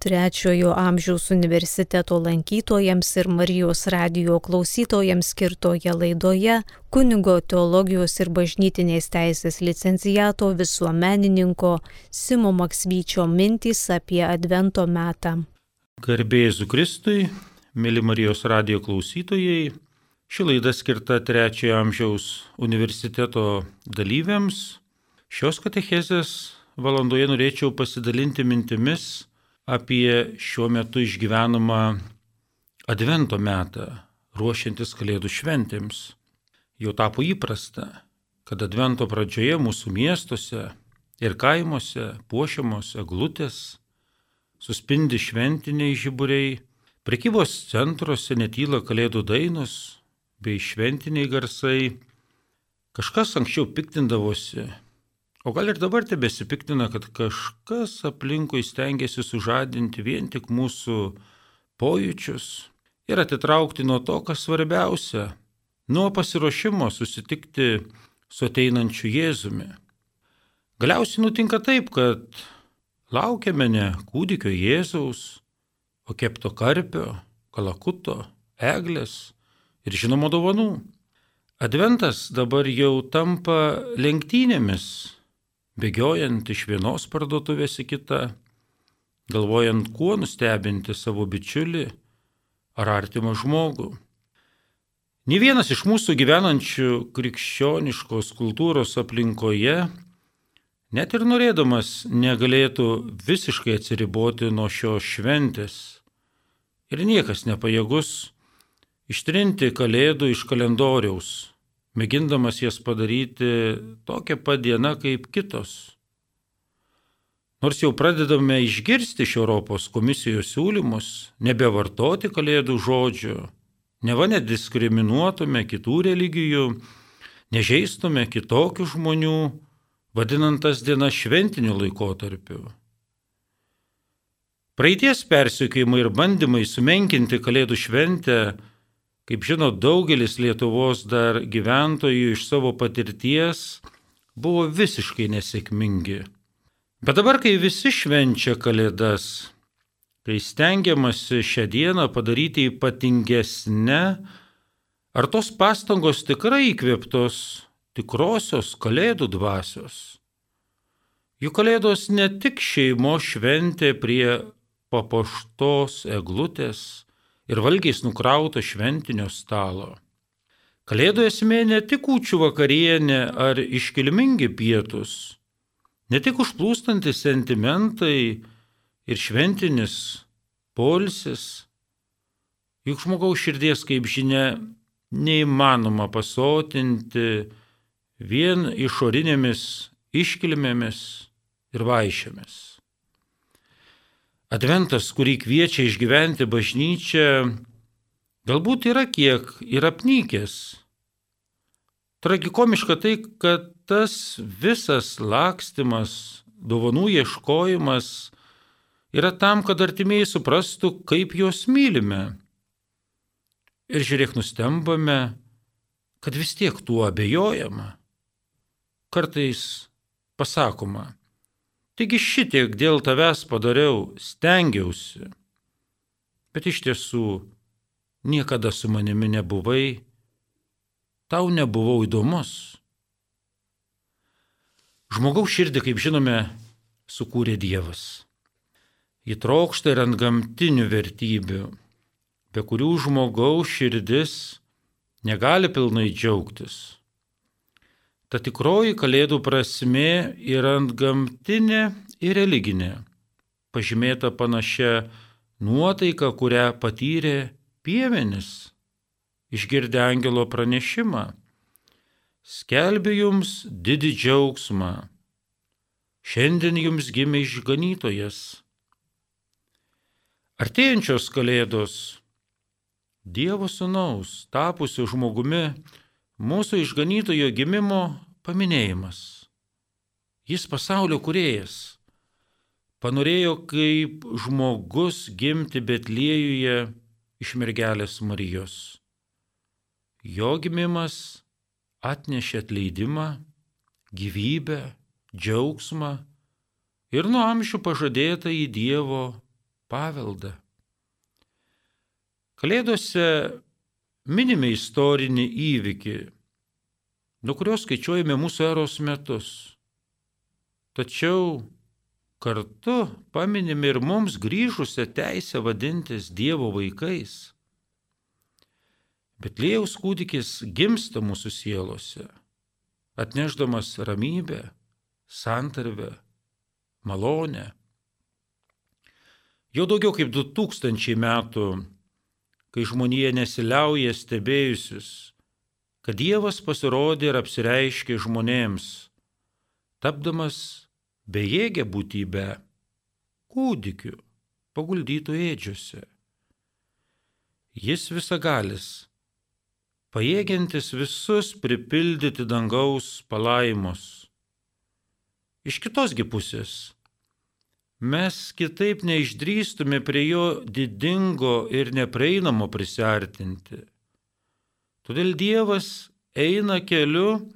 trečiojo amžiaus universiteto lankytojams ir Marijos radio klausytojams skirtoje laidoje kunigo teologijos ir bažnytinės teisės licencijato visuomenininko Simo Maksvyčio mintys apie Advento metą. Garbėjus Kristui, mėly Marijos radio klausytojai, ši laida skirta trečiojo amžiaus universiteto dalyviams. Šios katechezės valandoje norėčiau pasidalinti mintimis apie šiuo metu išgyvenamą Advento metą, ruošiantis Kalėdų šventėms. Jau tapo įprasta, kad Advento pradžioje mūsų miestuose ir kaimuose puošiamos eglutės, suspindi šventiniai žiburiai, prekybos centruose netyla Kalėdų dainos bei šventiniai garsai. Kažkas anksčiau piktindavosi, O gal ir dabar tebesipiktina, kad kažkas aplinkui stengiasi sužadinti vien tik mūsų pojūčius ir atitraukti nuo to, kas svarbiausia - nuo pasiruošimo susitikti su ateinančiu Jėzumi. Galiausiai nutinka taip, kad laukiame ne kūdikio Jėzaus, o kepto karpio, kalakuto, eglės ir žinoma dovanų. Adventas dabar jau tampa lenktynėmis bėgiojant iš vienos parduotuvės į kitą, galvojant, kuo nustebinti savo bičiulį ar artimą žmogų. Nė vienas iš mūsų gyvenančių krikščioniškos kultūros aplinkoje, net ir norėdamas, negalėtų visiškai atsiriboti nuo šios šventės. Ir niekas nepajėgus ištrinti kalėdų iš kalendoriaus, mėgindamas jas padaryti tokią pat dieną kaip kitos. Nors jau pradedame išgirsti iš Europos komisijos siūlymus nebevartoti kalėdų žodžių, neva nediskriminuotume kitų religijų, nežeistume kitokių žmonių, vadinant tas dienas šventiniu laikotarpiu. Praeities persiekimai ir bandymai sumenkinti kalėdų šventę Kaip žinot, daugelis Lietuvos dar gyventojų iš savo patirties buvo visiškai nesėkmingi. Bet dabar, kai visi švenčia Kalėdas, kai stengiamasi šią dieną padaryti ypatingesnę, ar tos pastangos tikrai įkvėptos tikrosios Kalėdų dvasios? Juk Kalėdos ne tik šeimo šventė prie papuoštos eglutės, ir valgiais nukrauto šventinio stalo. Kalėdų esmė ne tik kūčių vakarienė ar iškilmingi pietus, ne tik užplūstantis sentimentai ir šventinis polsis, juk žmogaus širdies, kaip žinia, neįmanoma pasotinti vien išorinėmis iškilmėmis ir vaišėmis. Adventas, kurį kviečia išgyventi bažnyčia, galbūt yra kiek ir apnykęs. Tragikomiška tai, kad tas visas lakstimas, dovanų ieškojimas yra tam, kad artimieji suprastų, kaip juos mylime. Ir žiūrėk, nustembame, kad vis tiek tuo abejojama. Kartais pasakoma, Taigi šitiek dėl tavęs padariau, stengiausi. Bet iš tiesų niekada su manimi nebuvai, tau nebuvau įdomus. Žmogaus širdį, kaip žinome, sukūrė Dievas. Įtrokšta ir ant gamtinių vertybių, be kurių žmogaus širdis negali pilnai džiaugtis. Ta tikroji kalėdų prasme yra ant gamtinė ir religinė, pažymėta panašia nuotaika, kurią patyrė piemenis, išgirdę angelo pranešimą. Skelbiu jums didį džiaugsmą. Šiandien jums gimė išganytojas. Artėjančios kalėdos Dievo Sūnaus, tapusio žmogumi, mūsų išganytojo gimimo paminėjimas. Jis pasaulio kuriejas. Panorėjo kaip žmogus gimti Betliejuje iš mergelės Marijos. Jo gimimas atnešė atleidimą, gyvybę, džiaugsmą ir nuo amžių pažadėtą į Dievo paveldą. Kalėdose minime istorinį įvykį, nuo kurio skaičiuojame mūsų eros metus. Tačiau kartu paminime ir mums grįžusią teisę vadintis Dievo vaikais. Betlėjaus kūdikis gimsta mūsų sielose, atneždamas ramybę, santarvę, malonę. Jau daugiau kaip du tūkstančiai metų, kai žmonija nesiliauja stebėjusius, kad Dievas pasirodė ir apsireiškė žmonėms, tapdamas bejėgę būtybę, kūdikiu, paguldytų ėdžiuose. Jis visagalis, pajėgiantis visus pripildyti dangaus palaimus Iš kitosgi pusės, mes kitaip neišdrįstume prie jo didingo ir neprieinamo prisartinti. Todėl Dievas eina keliu,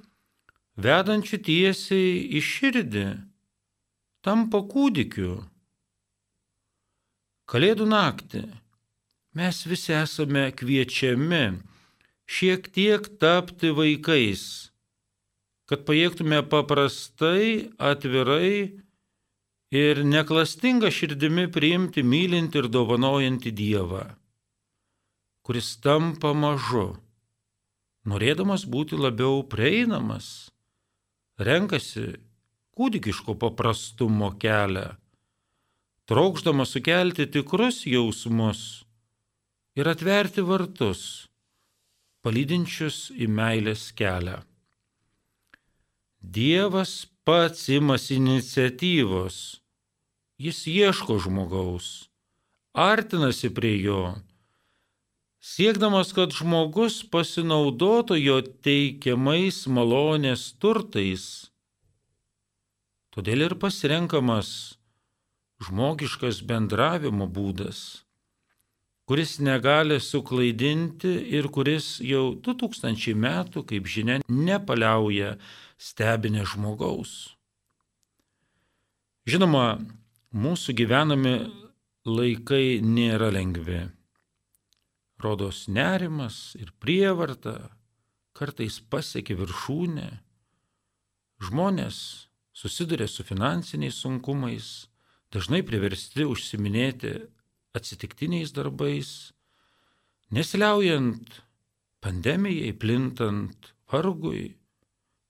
vedančiu tiesiai į širdį, tampa kūdikiu. Kalėdų naktį mes visi esame kviečiami šiek tiek tapti vaikais kad pajėgtume paprastai, atvirai ir neklastinga širdimi priimti mylinti ir dovanojantį Dievą, kuris tampa mažu, norėdamas būti labiau prieinamas, renkasi kūdikiško paprastumo kelią, trokšdamas sukelti tikrus jausmus ir atverti vartus, palydinčius į meilės kelią. Dievas pats imasi iniciatyvos. Jis ieško žmogaus, artinasi prie jo, siekdamas, kad žmogus pasinaudotų jo teikiamais malonės turtais. Todėl ir pasirenkamas žmogiškas bendravimo būdas kuris negali suklaidinti ir kuris jau 2000 metų, kaip žinia, nepaliauja stebinė žmogaus. Žinoma, mūsų gyvenami laikai nėra lengvi. Rodos nerimas ir prievarta kartais pasiekia viršūnę. Žmonės susiduria su finansiniais sunkumais, dažnai priversti užsiminėti atsitiktiniais darbais, nesiliaujant pandemijai, plintant vargui,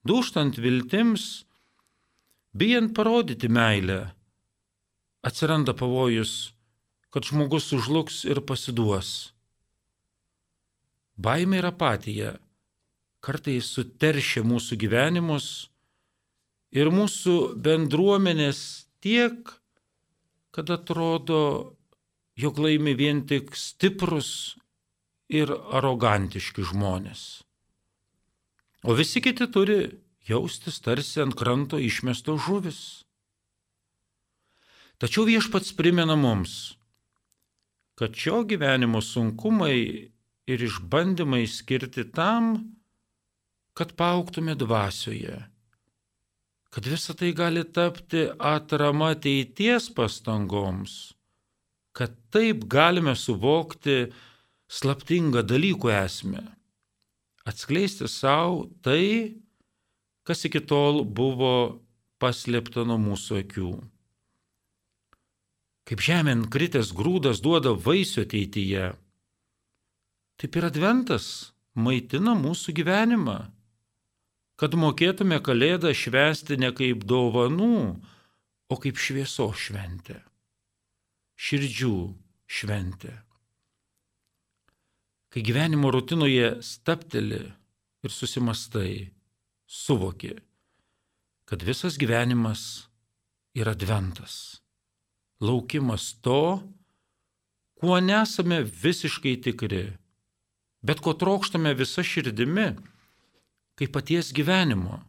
duštant viltims, bijant parodyti meilę, atsiranda pavojus, kad žmogus sužlugs ir pasiduos. Baimė ir apatija kartais suteršia mūsų gyvenimus ir mūsų bendruomenės tiek, kad atrodo jog laimi vien tik stiprus ir arogantiški žmonės. O visi kiti turi jaustis tarsi ant kranto išmesto žuvis. Tačiau viešpats primena mums, kad šio gyvenimo sunkumai ir išbandymai skirti tam, kad pauktume dvasioje, kad visa tai gali tapti atrama ateities pastangoms kad taip galime suvokti slaptingą dalykų esmę, atskleisti savo tai, kas iki tol buvo paslėpta nuo mūsų akių. Kaip žemėn kritęs grūdas duoda vaisių ateityje, taip ir adventas maitina mūsų gyvenimą, kad mokėtume kalėdą švęsti ne kaip dovanų, o kaip švieso šventę širdžių šventė. Kai gyvenimo rutinoje stapteli ir susimastai, suvoki, kad visas gyvenimas yra adventas, laukimas to, kuo nesame visiškai tikri, bet ko trokštame visa širdimi, kaip paties gyvenimo.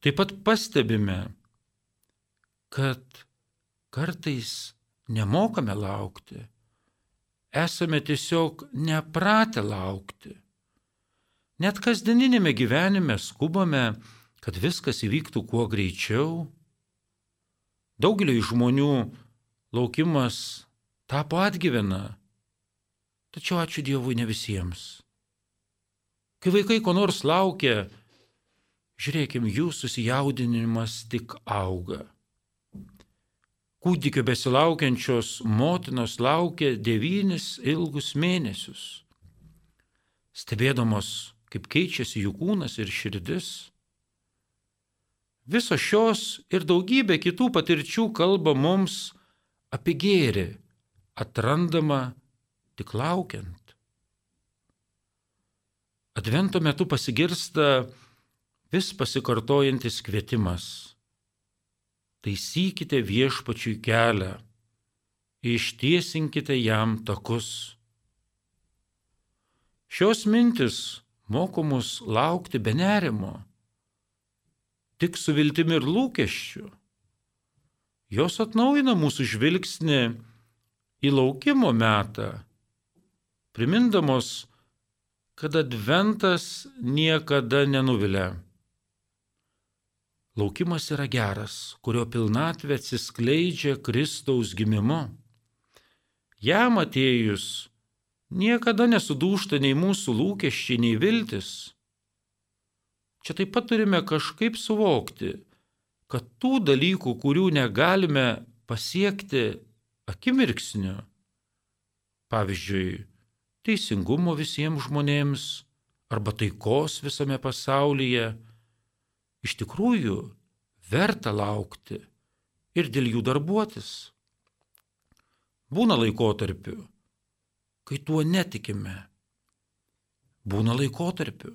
Taip pat pastebime, kad kartais nemokame laukti. Esame tiesiog nepratę laukti. Net kasdieninėme gyvenime skubame, kad viskas įvyktų kuo greičiau. Daugeliu žmonių laukimas tapo atgyvena. Tačiau ačiū Dievui ne visiems. Kai vaikai ko nors laukia, žiūrėkim, jų susijaudinimas tik auga. Kūdikio besilaukiančios motinos laukia devynis ilgus mėnesius. Stebėdamos, kaip keičiasi jų kūnas ir širdis, visos šios ir daugybė kitų patirčių kalba mums apie gėrį, atrandama tik laukiant. Advento metu pasigirsta vis pasikartojantis kvietimas. Taisykite viešpačiui kelią, ištiesinkite jam takus. Šios mintis moko mus laukti be nerimo tik su viltimi ir lūkesčiu. Jos atnaujina mūsų žvilgsnį į laukimo metą, primindamos, kad adventas niekada nenuvilia. Laukimas yra geras, kurio pilnatvė atsiskleidžia Kristaus gimimu. Jam atėjus niekada nesudūšta nei mūsų lūkesčiai, nei viltis. Čia taip pat turime kažkaip suvokti, kad tų dalykų, kurių negalime pasiekti akimirksniu, pavyzdžiui, teisingumo visiems žmonėms arba taikos visame pasaulyje, iš tikrųjų verta laukti ir dėl jų darbuotis. Būna laikotarpių, kai tuo netikime. Būna laikotarpių,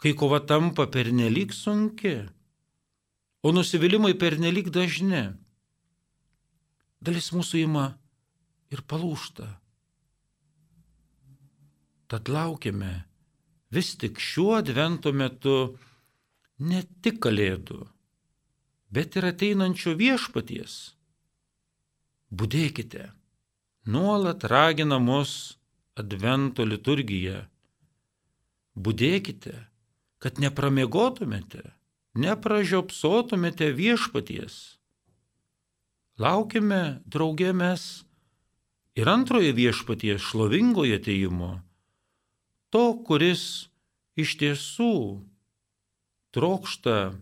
kai kova tampa pernelyg sunki, o nusivylimai pernelyg dažni, dalis mūsų ima ir palūšta. Tad laukiame vis tik šiuo advento metu ne tik kalėdų, bet ir ateinančio viešpaties. Budėkite, nuolat ragina mus advento liturgija. Budėkite, kad nepramiegotumėte, nepražiopsotumėte viešpaties. Laukime draugė mes ir antrojo viešpaties šlovingojo ateimo, to, kuris iš tiesų trokšta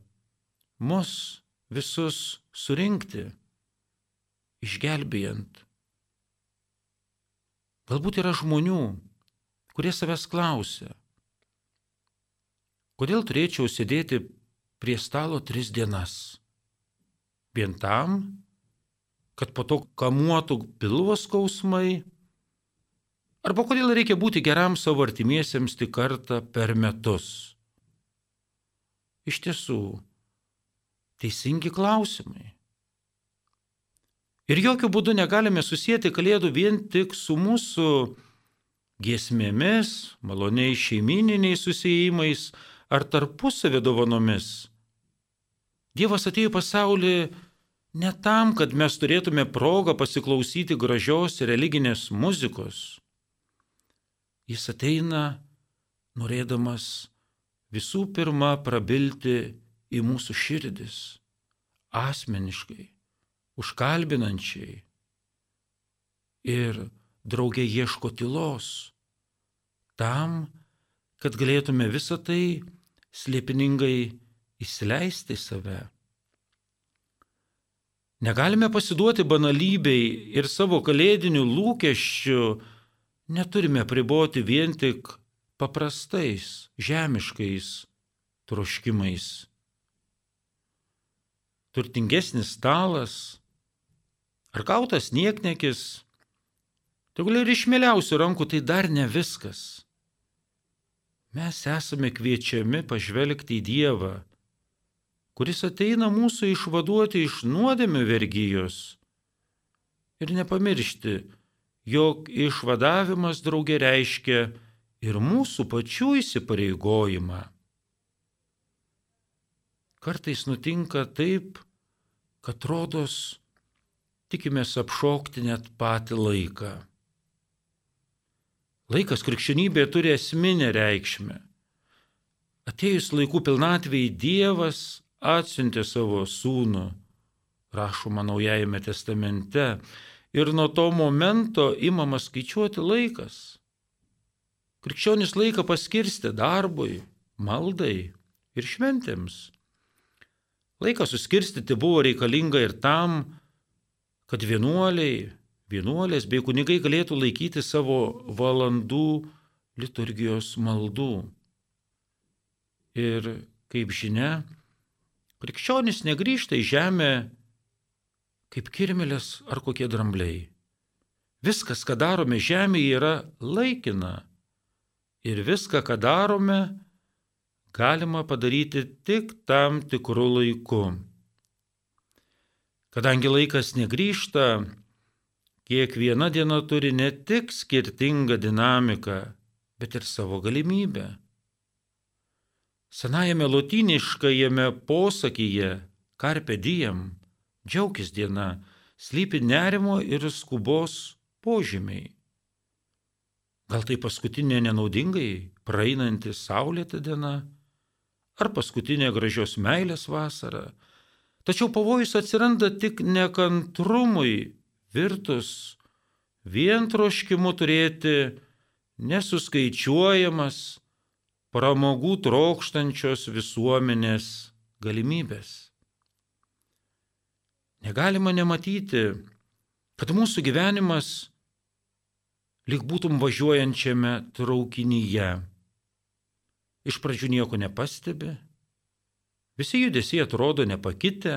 mus visus surinkti, išgelbėjant. Galbūt yra žmonių, kurie savęs klausia, Kodėl turėčiau sėdėti prie stalo tris dienas? Vien tam, kad po to kamuotų pilvo skausmai? Arba kodėl reikia būti geram savo artimiesiems tik kartą per metus? Iš tiesų, teisingi klausimai. Ir jokių būdų negalime susijęti kalėdų vien tik su mūsų giesmėmis, maloniais šeimininiais susijimais, ar tarpusavio dovanomis. Dievas atėjo į pasaulį ne tam, kad mes turėtume progą pasiklausyti gražios religinės muzikos. Jis ateina norėdamas visų pirma prabilti į mūsų širdis, asmeniškai, užkalbinančiai ir draugė ieško tylos, tam, kad galėtume visą tai slėpiningai įsileisti į save. Negalime pasiduoti banalybei ir savo kalėdinių lūkesčių neturime priboti vien tik paprastais, žemiškais troškimais. Turtingesnis stalas ar gautas nieknekis, tegul ir išmėliausių rankų tai dar ne viskas. Mes esame kviečiami pažvelgti į Dievą, kuris ateina mūsų išvaduoti iš nuodėmių vergyjos. Ir nepamiršti, jog išvadavimas draugė reiškia ir mūsų pačių įsipareigojimą. Kartais nutinka taip, kad rodos tikimės apšokti net patį laiką. Laikas krikščionybėje turi esminę reikšmę. Atėjus laikų pilnatvėjai Dievas atsiuntė savo sūnų, rašoma Naujajame testamente. Ir nuo to momento imamas skaičiuoti laikas. Krikščionis laiką paskirstė darbui, maldai ir šventėms. Laiką suskirstyti buvo reikalinga ir tam, kad vienuoliai, vienuolės bei kunigai galėtų laikyti savo valandų liturgijos maldų. Ir kaip žinia, krikščionis negrįžta į žemę kaip kirmelės ar kokie drambliai. Viskas, ką darome žemėje, yra laikina. Ir viską, ką darome, galima padaryti tik tam tikrų laikų. Kadangi laikas negryžta, kiekviena diena turi ne tik skirtingą dinamiką, bet ir savo galimybę. Senajame lotyniškajame posakyje karpe diem, džiaugis diena, slypi nerimo ir skubos požymiai. Gal tai paskutinė nenaudingai praeinanti saulėta diena, ar paskutinė gražios meilės vasara, tačiau pavojus atsiranda tik nekantrumui virtus vien troškimu turėti nesuskaičiuojamas pramogų trokštančios visuomenės galimybės. Negalima nematyti, kad mūsų gyvenimas lyg būtum važiuojančiame traukinyje. Iš pradžių nieko nepastebi, visi judesiai atrodo nepakitę,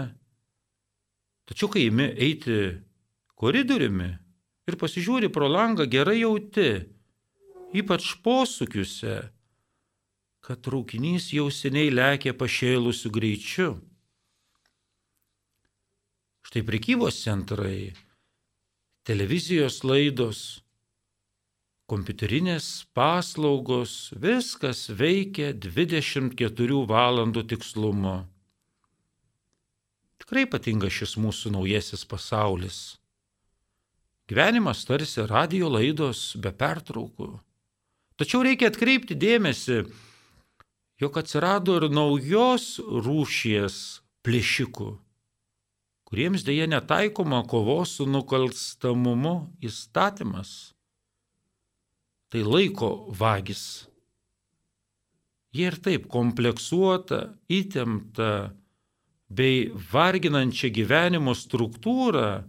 tačiau kai imi eiti koridoriumi ir pasižiūri pro langą, gerai jauti, ypač posūkiuose, kad traukinys jau seniai lėkė pašėlusiu greičiu. Štai prekybos centrai, televizijos laidos, kompiuterinės paslaugos, viskas veikia 24 valandų tikslumu. Tikrai patinga šis mūsų naujasis pasaulis. Gyvenimas tarsi radio laidos be pertraukų. Tačiau reikia atkreipti dėmesį, jog atsirado ir naujos rūšies plėšikų, kuriems dėja netaikoma kovos su nukalstamumu įstatymas. Tai laiko vagis. Jie ir taip kompleksuota, įtempta bei varginančia gyvenimo struktūra,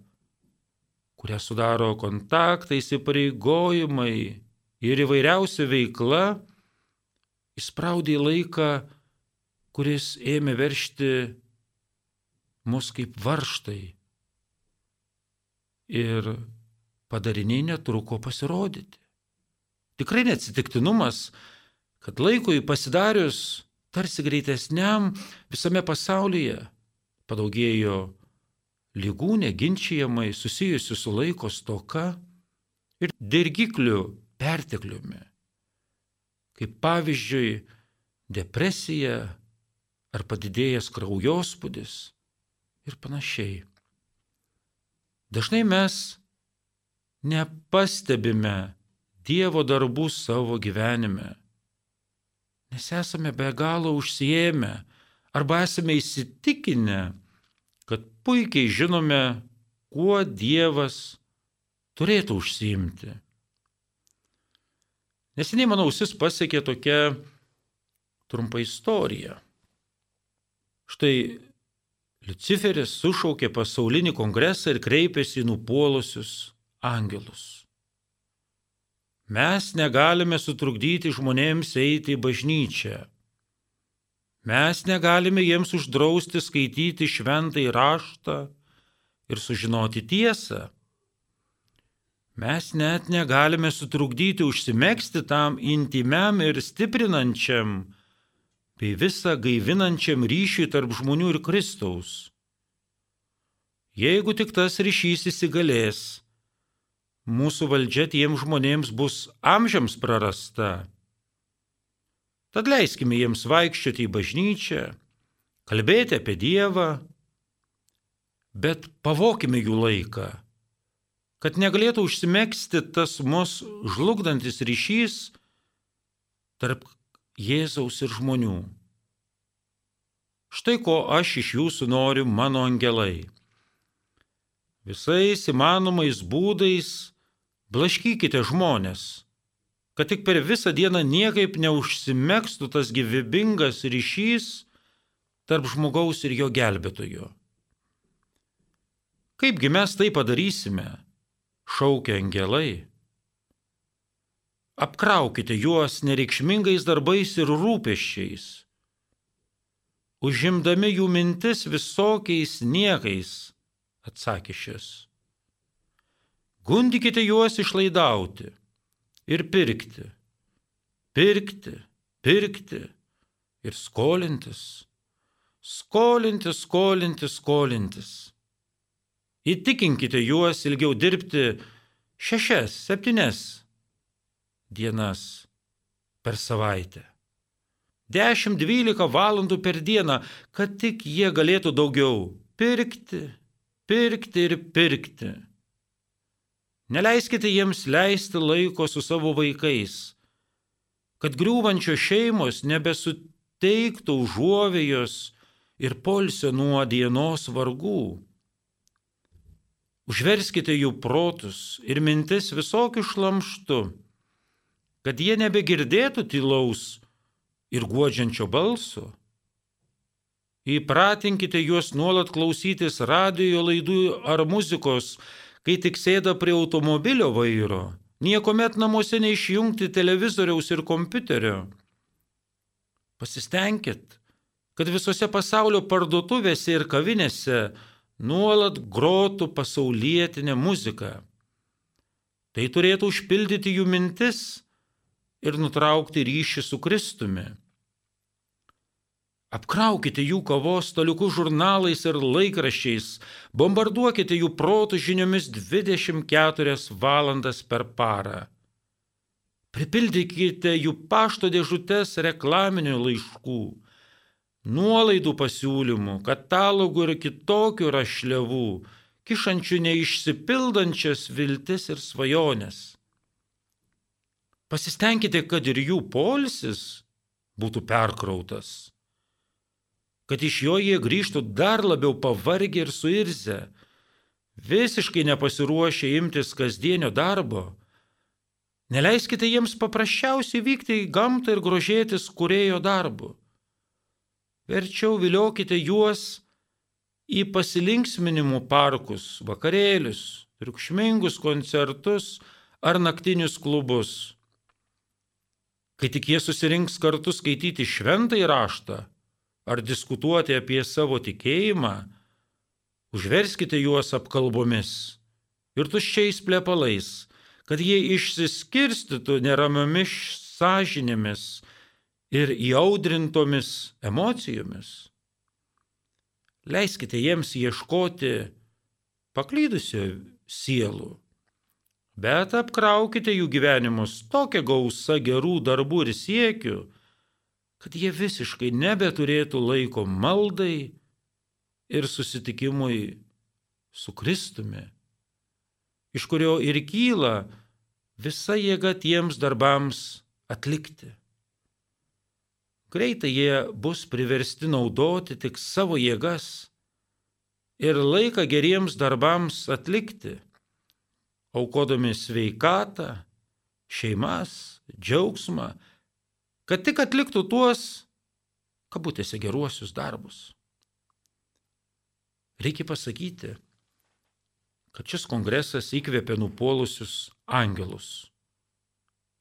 kurią sudaro kontaktai, įsipareigojimai ir įvairiausia veikla, įspraudė laiką, kuris ėmė veršti mus kaip varštai. Ir padariniai netruko pasirodyti. Tikrai neatsitiktinumas, kad laikui pasidarius tarsi greitesniam visame pasaulyje padaugėjo lygų neginčiamai susijusių su laiko stoka ir dirgiklių pertekliumi kaip pavyzdžiui depresija ar padidėjęs kraujospūdis ir panašiai. Dažnai mes nepastebime Dievo darbų savo gyvenime, nes esame be galo užsiemę arba esame įsitikinę, kad puikiai žinome, kuo Dievas turėtų užsiimti. Neseniai mano ausis pasiekė tokia trumpa istorija. Štai Luciferis sušaukė pasaulinį kongresą ir kreipėsi į nupuolusius angelus. Mes negalime sutrukdyti žmonėms eiti į bažnyčią. Mes negalime jiems uždrausti skaityti šventai raštą ir sužinoti tiesą. Mes net negalime sutrukdyti užsimėgsti tam intimiam ir stiprinančiam, bei visą gaivinančiam ryšiui tarp žmonių ir Kristaus. Jeigu tik tas ryšys įsigalės, mūsų valdžia tiems žmonėms bus amžiams prarasta. Tad leiskime jiems vaikščioti į bažnyčią, kalbėti apie Dievą, bet pavokime jų laiką kad negalėtų užsimėgsti tas mus žlugdantis ryšys tarp Jėzaus ir žmonių. Štai ko aš iš jūsų noriu, mano angelai. visais įmanomais būdais blaškykite žmonės, kad tik per visą dieną niekaip neužsimekstų tas gyvybingas ryšys tarp žmogaus ir jo gelbėtojo. Kaipgi mes tai padarysime, šaukia angelai. Apkraukite juos nereikšmingais darbais ir rūpeščiais, užimdami jų mintis visokiais niekais, atsakė šis. Gundykite juos išlaidauti ir pirkti, pirkti, pirkti ir skolintis, skolintis, skolintis, skolintis. Įtikinkite juos ilgiau dirbti šešias, septynes dienas per savaitę. 10-12 valandų per dieną, kad tik jie galėtų daugiau pirkti, pirkti ir pirkti. Neleiskite jiems leisti laiko su savo vaikais, kad griūvančios šeimos nebesuteiktų užuovėjos ir polsio nuo dienos vargų. Užverskite jų protus ir mintis visokių šlamštų, kad jie nebegirdėtų tylaus ir guodžiančio balso. Įpratinkite juos nuolat klausytis radio laidų ar muzikos, kai tik sėda prie automobilio vairo, niekuomet namuose neišjungti televizoriaus ir kompiuterio. Pasistengkit, kad visose pasaulio parduotuvėse ir kavinėse nuolat grotų pasaulietinė muzika. Tai turėtų užpildyti jų mintis ir nutraukti ryšį su Kristumi. Apkraukite jų kavos staliukų žurnalais ir laikraščiais, bombarduokite jų protų žiniomis 24 valandas per parą. Pripildykite jų pašto dėžutės reklaminių laiškų, nuolaidų pasiūlymų, katalogų ir kitokių rašliavų, kišančių neišsipildančias viltis ir svajonės. Pasistengkite, kad ir jų polisis būtų perkrautas kad iš jo jie grįžtų dar labiau pavargę ir suirzę, visiškai nepasiruošę imtis kasdienio darbo. Neleiskite jiems paprasčiausiai vykti į gamtą ir grožėtis kurėjo darbu. Verčiau viliokite juos į pasilinksminimų parkus, vakarėlius, triukšmingus koncertus ar naktinius klubus. Kai tik jie susirinks kartu skaityti šventąjį raštą, ar diskutuoti apie savo tikėjimą, užverskite juos apkalbomis ir tuščiais plepalais, kad jie išsiskirstytų neramiomis sąžinėmis ir įaudrintomis emocijomis. Leiskite jiems ieškoti paklydusio sielų, bet apkraukite jų gyvenimus tokia gausa gerų darbų ir siekių, kad jie visiškai nebeturėtų laiko maldai ir susitikimui su Kristumi, iš kurio ir kyla visa jėga tiems darbams atlikti. Greitai jie bus priversti naudoti tik savo jėgas ir laiką geriems darbams atlikti, aukodami sveikatą, šeimas, džiaugsmą kad tik atliktų tuos, kabutėse, geruosius darbus. Reikia pasakyti, kad šis kongresas įkvėpė nupuolusius angelus.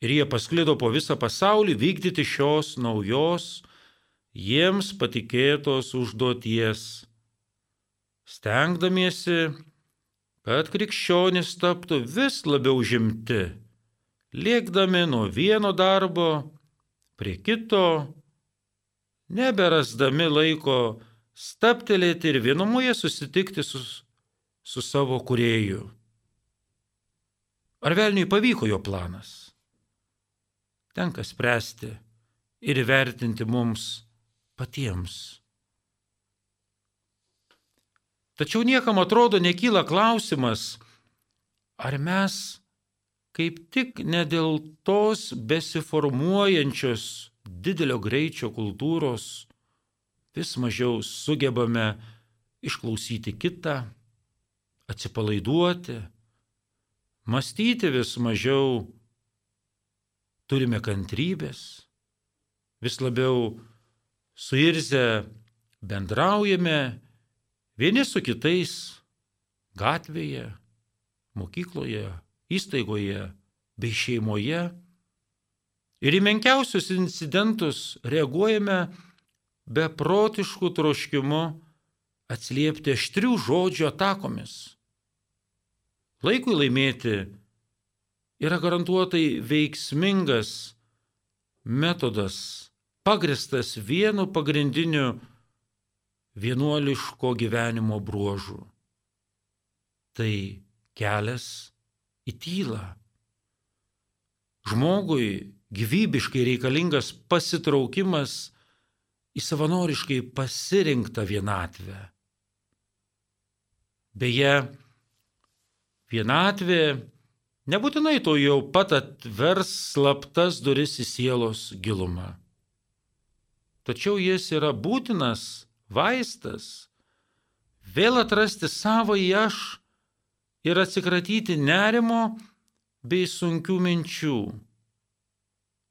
Ir jie pasklido po visą pasaulį vykdyti šios naujos, jiems patikėtos užduoties, stengdamiesi, kad krikščionys taptų vis labiau žimti, liekdami nuo vieno darbo prie kito, neberasdami laiko staptelėti ir vienumoje susitikti su, su savo kurėju. Ar velniui pavyko jo planas? Tenka spręsti ir vertinti mums patiems. Tačiau niekam atrodo nekyla klausimas, ar mes kaip tik ne dėl tos besiformuojančios didelio greičio kultūros vis mažiau sugebame išklausyti kitą atsipalaiduoti, mąstyti vis mažiau, turime kantrybės, vis labiau suirzę bendraujame vieni su kitais gatvėje, mokykloje, įstaigoje bei šeimoje. Ir į menkiausius incidentus reaguojame beprotiškų troškimu atsliepti aštrių žodžių atakomis. Laikui laimėti yra garantuotai veiksmingas metodas, pagristas vienu pagrindiniu vienuoliško gyvenimo bruožu. Tai kelias į tylą. Žmogui gyvybiškai reikalingas pasitraukimas į savanoriškai pasirinktą vienatvę. Beje, vienatvė nebūtinai to jau pat atvers slaptas duris į sielos gilumą. Tačiau jis yra būtinas vaistas vėl atrasti savo į aš ir atsikratyti nerimo bei sunkių minčių.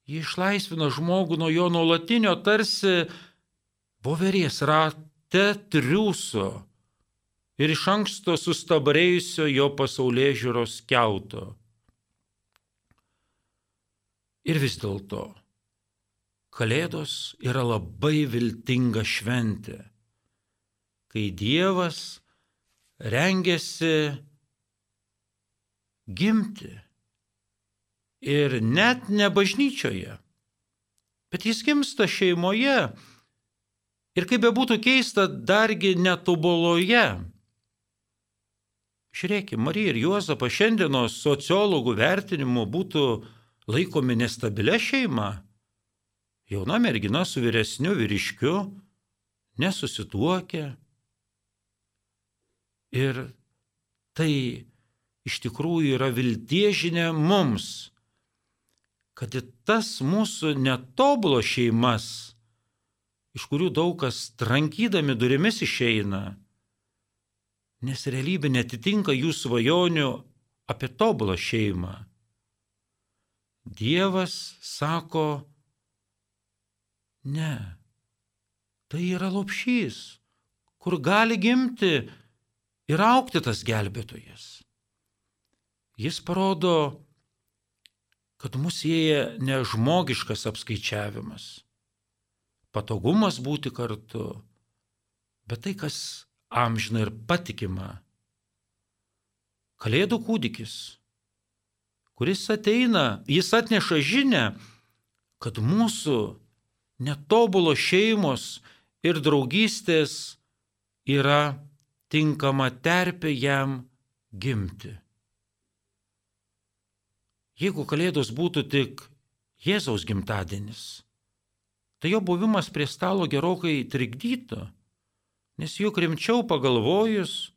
Ji išlaisvino žmogų nuo jo nuolatinio tarsi voverės rate triūso ir iš anksto sustabarėjusio jo pasaulyje žiūros keuto. Ir vis dėlto, Kalėdos yra labai viltinga šventė, kai Dievas rengiasi gimti. Ir net ne bažnyčioje, bet jis gimsta šeimoje Ir kaip bebūtų keista, dargi netoboloje. Žiūrėkime, Marija ir Juozapas šiandienos sociologų vertinimu būtų laikomi nestabilia šeima. Jauna mergina su vyresniu vyriškiu, nesusituokia. Ir tai iš tikrųjų yra viltiežinė mums, kad į tas mūsų netobulo šeimas iš kurių daug kas trankydami durimis išeina, nes realybė netitinka jų svajonių apie tobulą šeimą. Dievas sako, ne, tai yra lopšys, kur gali gimti ir aukti tas gelbėtojas. Jis parodo, kad mus sieja ne žmogiškas apskaičiavimas patogumas būti kartu, bet tai, kas amžina ir patikima. Kalėdų kūdikis, kuris ateina, jis atneša žinę, kad mūsų netobulo šeimos ir draugystės yra tinkama terpė jam gimti. Jeigu Kalėdos būtų tik Jėzaus gimtadienis, tai jo buvimas prie stalo gerokai trikdytų, nes juk rimčiau pagalvojus,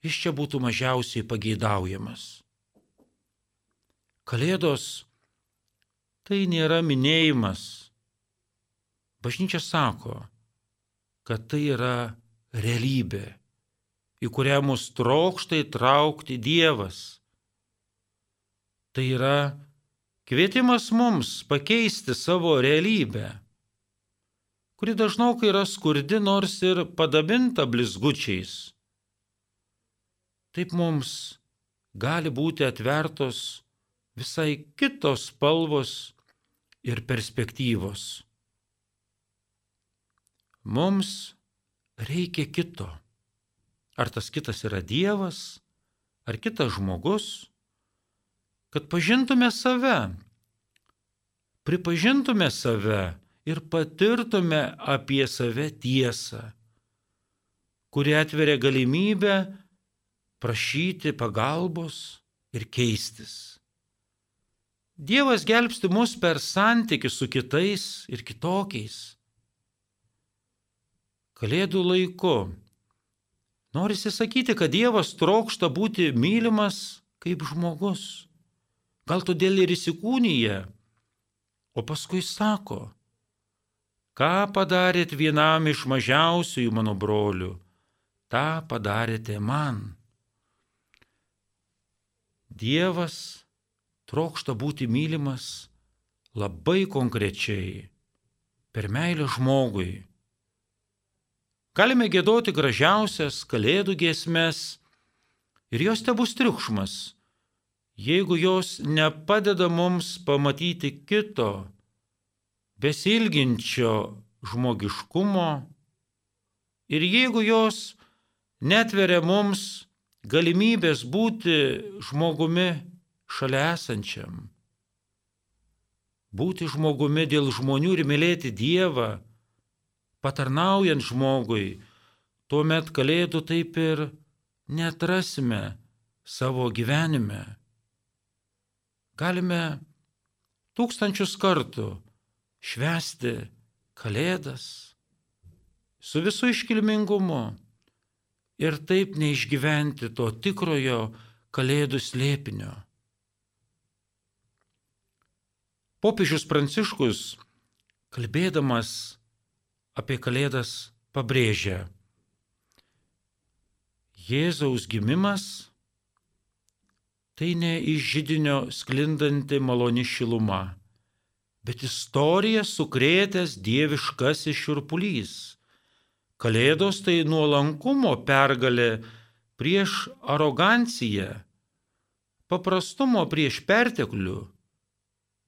jis čia būtų mažiausiai pageidaujamas. Kalėdos tai nėra minėjimas. Bažnyčia sako, kad tai yra realybė, į kurią mus trokštai traukti Dievas. Tai yra Kvietimas mums pakeisti savo realybę, kuri dažnokai yra skurdi nors ir padabinta blizgučiais. Taip mums gali būti atvertos visai kitos spalvos ir perspektyvos. Mums reikia kito. Ar tas kitas yra Dievas, ar kitas žmogus, kad pažintume save, pripažintume save ir patirtume apie save tiesą, kuri atveria galimybę prašyti pagalbos ir keistis. Dievas gelbsti mus per santykių su kitais ir kitokiais. Kalėdų laiku norisi sakyti, kad Dievas trokšta būti mylimas kaip žmogus. Gal todėl ir įsikūnyje. O paskui sako, ką padarėt vienam iš mažiausiųjų mano brolių, tą padarėte man. Dievas trokšta būti mylimas labai konkrečiai, per meilę žmogui. Galime gėdoti gražiausias kalėdų giesmes ir jos te bus triukšmas, jeigu jos nepadeda mums pamatyti kito, besilginčio žmogiškumo ir jeigu jos netveria mums galimybės būti žmogumi šalia esančiam, būti žmogumi dėl žmonių ir mylėti Dievą, patarnaujant žmogui, tuomet kalėdų taip ir netrasime savo gyvenime. Galime tūkstančius kartų švesti kalėdas su visų iškilmingumu ir taip neišgyventi to tikrojo kalėdų slėpinio. Popiežius Pranciškus, kalbėdamas apie kalėdas, pabrėžia, Jėzaus gimimas tai ne iš žydinio sklindanti maloni šiluma, bet istorija sukrėtęs dieviškasis širpulys Kalėdos tai nuolankumo pergalė prieš aroganciją, paprastumo prieš perteklių,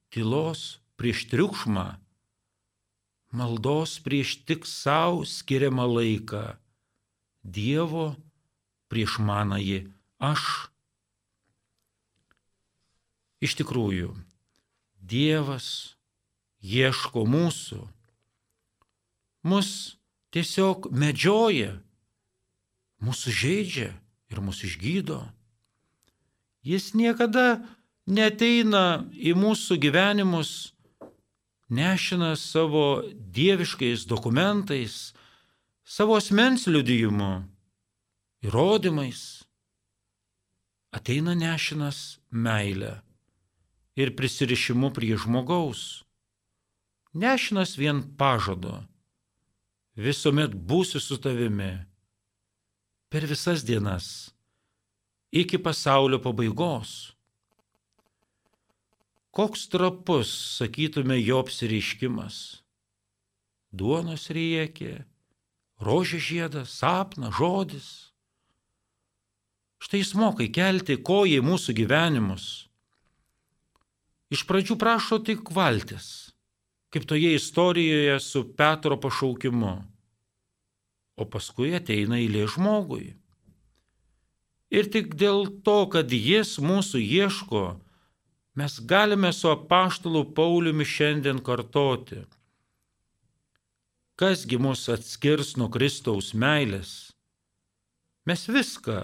tylos prieš triukšmą, maldos prieš tik savo skiriamą laiką, Dievo prieš manąjį aš. Iš tikrųjų, Dievas ieško mūsų, mus tiesiog medžioja, mūsų žaidžia ir mūsų išgydo. Jis niekada neteina į mūsų gyvenimus, nešina savo dieviškais dokumentais, savo asmens liudijimu, įrodymais. Ateina nešinas meilę ir prisirišimu prie žmogaus. Nešinas vien pažado visuomet būsiu su tavimi per visas dienas iki pasaulio pabaigos. Koks trapus, sakytume, jo apsireiškimas. Duonos riekė, rožė žiedas, sapna, žodis. Štai jis mokai kelti koją į mūsų gyvenimus. Iš pradžių prašo tik valtis kaip toje istorijoje su Petro pašaukimu. O paskui ateina eilė žmogui. Ir tik dėl to, kad jis mūsų ieško, mes galime su apaštalu Pauliumi šiandien kartoti. Kasgi mus atskirs nuo Kristaus meilės? Mes viską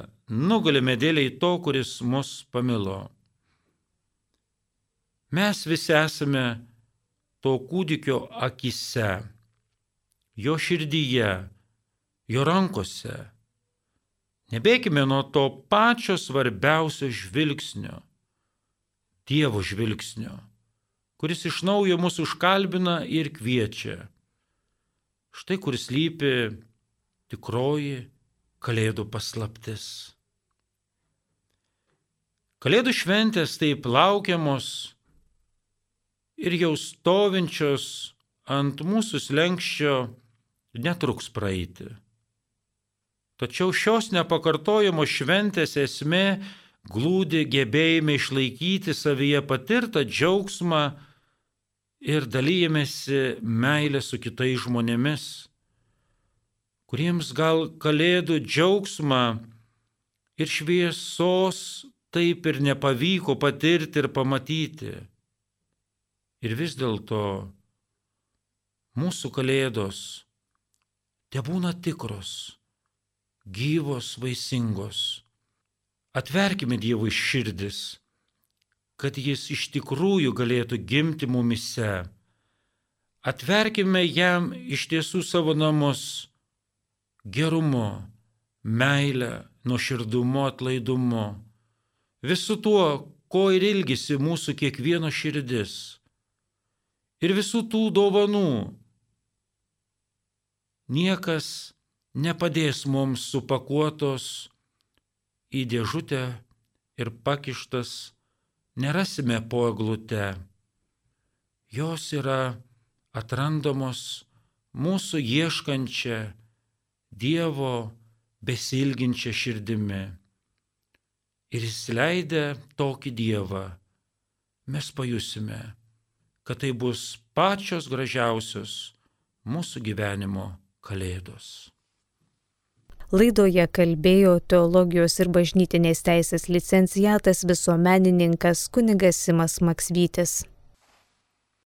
nugalime dėliai to, kuris mus pamilo. Mes visi esame to kūdikio akise, jo širdyje, jo rankose. Nebėkime nuo to pačio svarbiausio žvilgsnio, Dievo žvilgsnio, kuris iš naujo mūsų užkalbina ir kviečia. Štai kur slypi tikroji Kalėdų paslaptis. Kalėdų šventės taip laukiamos ir jau stovinčios ant mūsų slengščio netruks praeiti. Tačiau šios nepakartojamos šventės esmė glūdi gebėjime išlaikyti savyje patirtą džiaugsmą ir dalyjamėsi meilę su kitais žmonėmis, kuriems gal kalėdų džiaugsmą ir šviesos taip ir nepavyko patirti ir pamatyti. Ir vis dėlto mūsų kalėdos te būna tikros, gyvos, vaisingos. Atverkime Dievui širdis, kad Jis iš tikrųjų galėtų gimti mumise. Atverkime jam iš tiesų savo namus gerumu, meilę, nuoširdumu, atlaidumu, visu tuo, ko ir ilgisi mūsų kiekvieno širdis ir visų tų dovanų. Niekas nepadės mums supakuotos į dėžutę ir pakištas nerasime po eglute. Jos yra atrandamos mūsų ieškančia Dievo besilginčia širdimi. Ir įsileidę tokį Dievą, mes pajusime, kad tai bus pačios gražiausios mūsų gyvenimo kalėdos. Laidoje kalbėjo teologijos ir bažnytinės teisės licencijatas visuomenininkas kunigas Simas Maksvytis.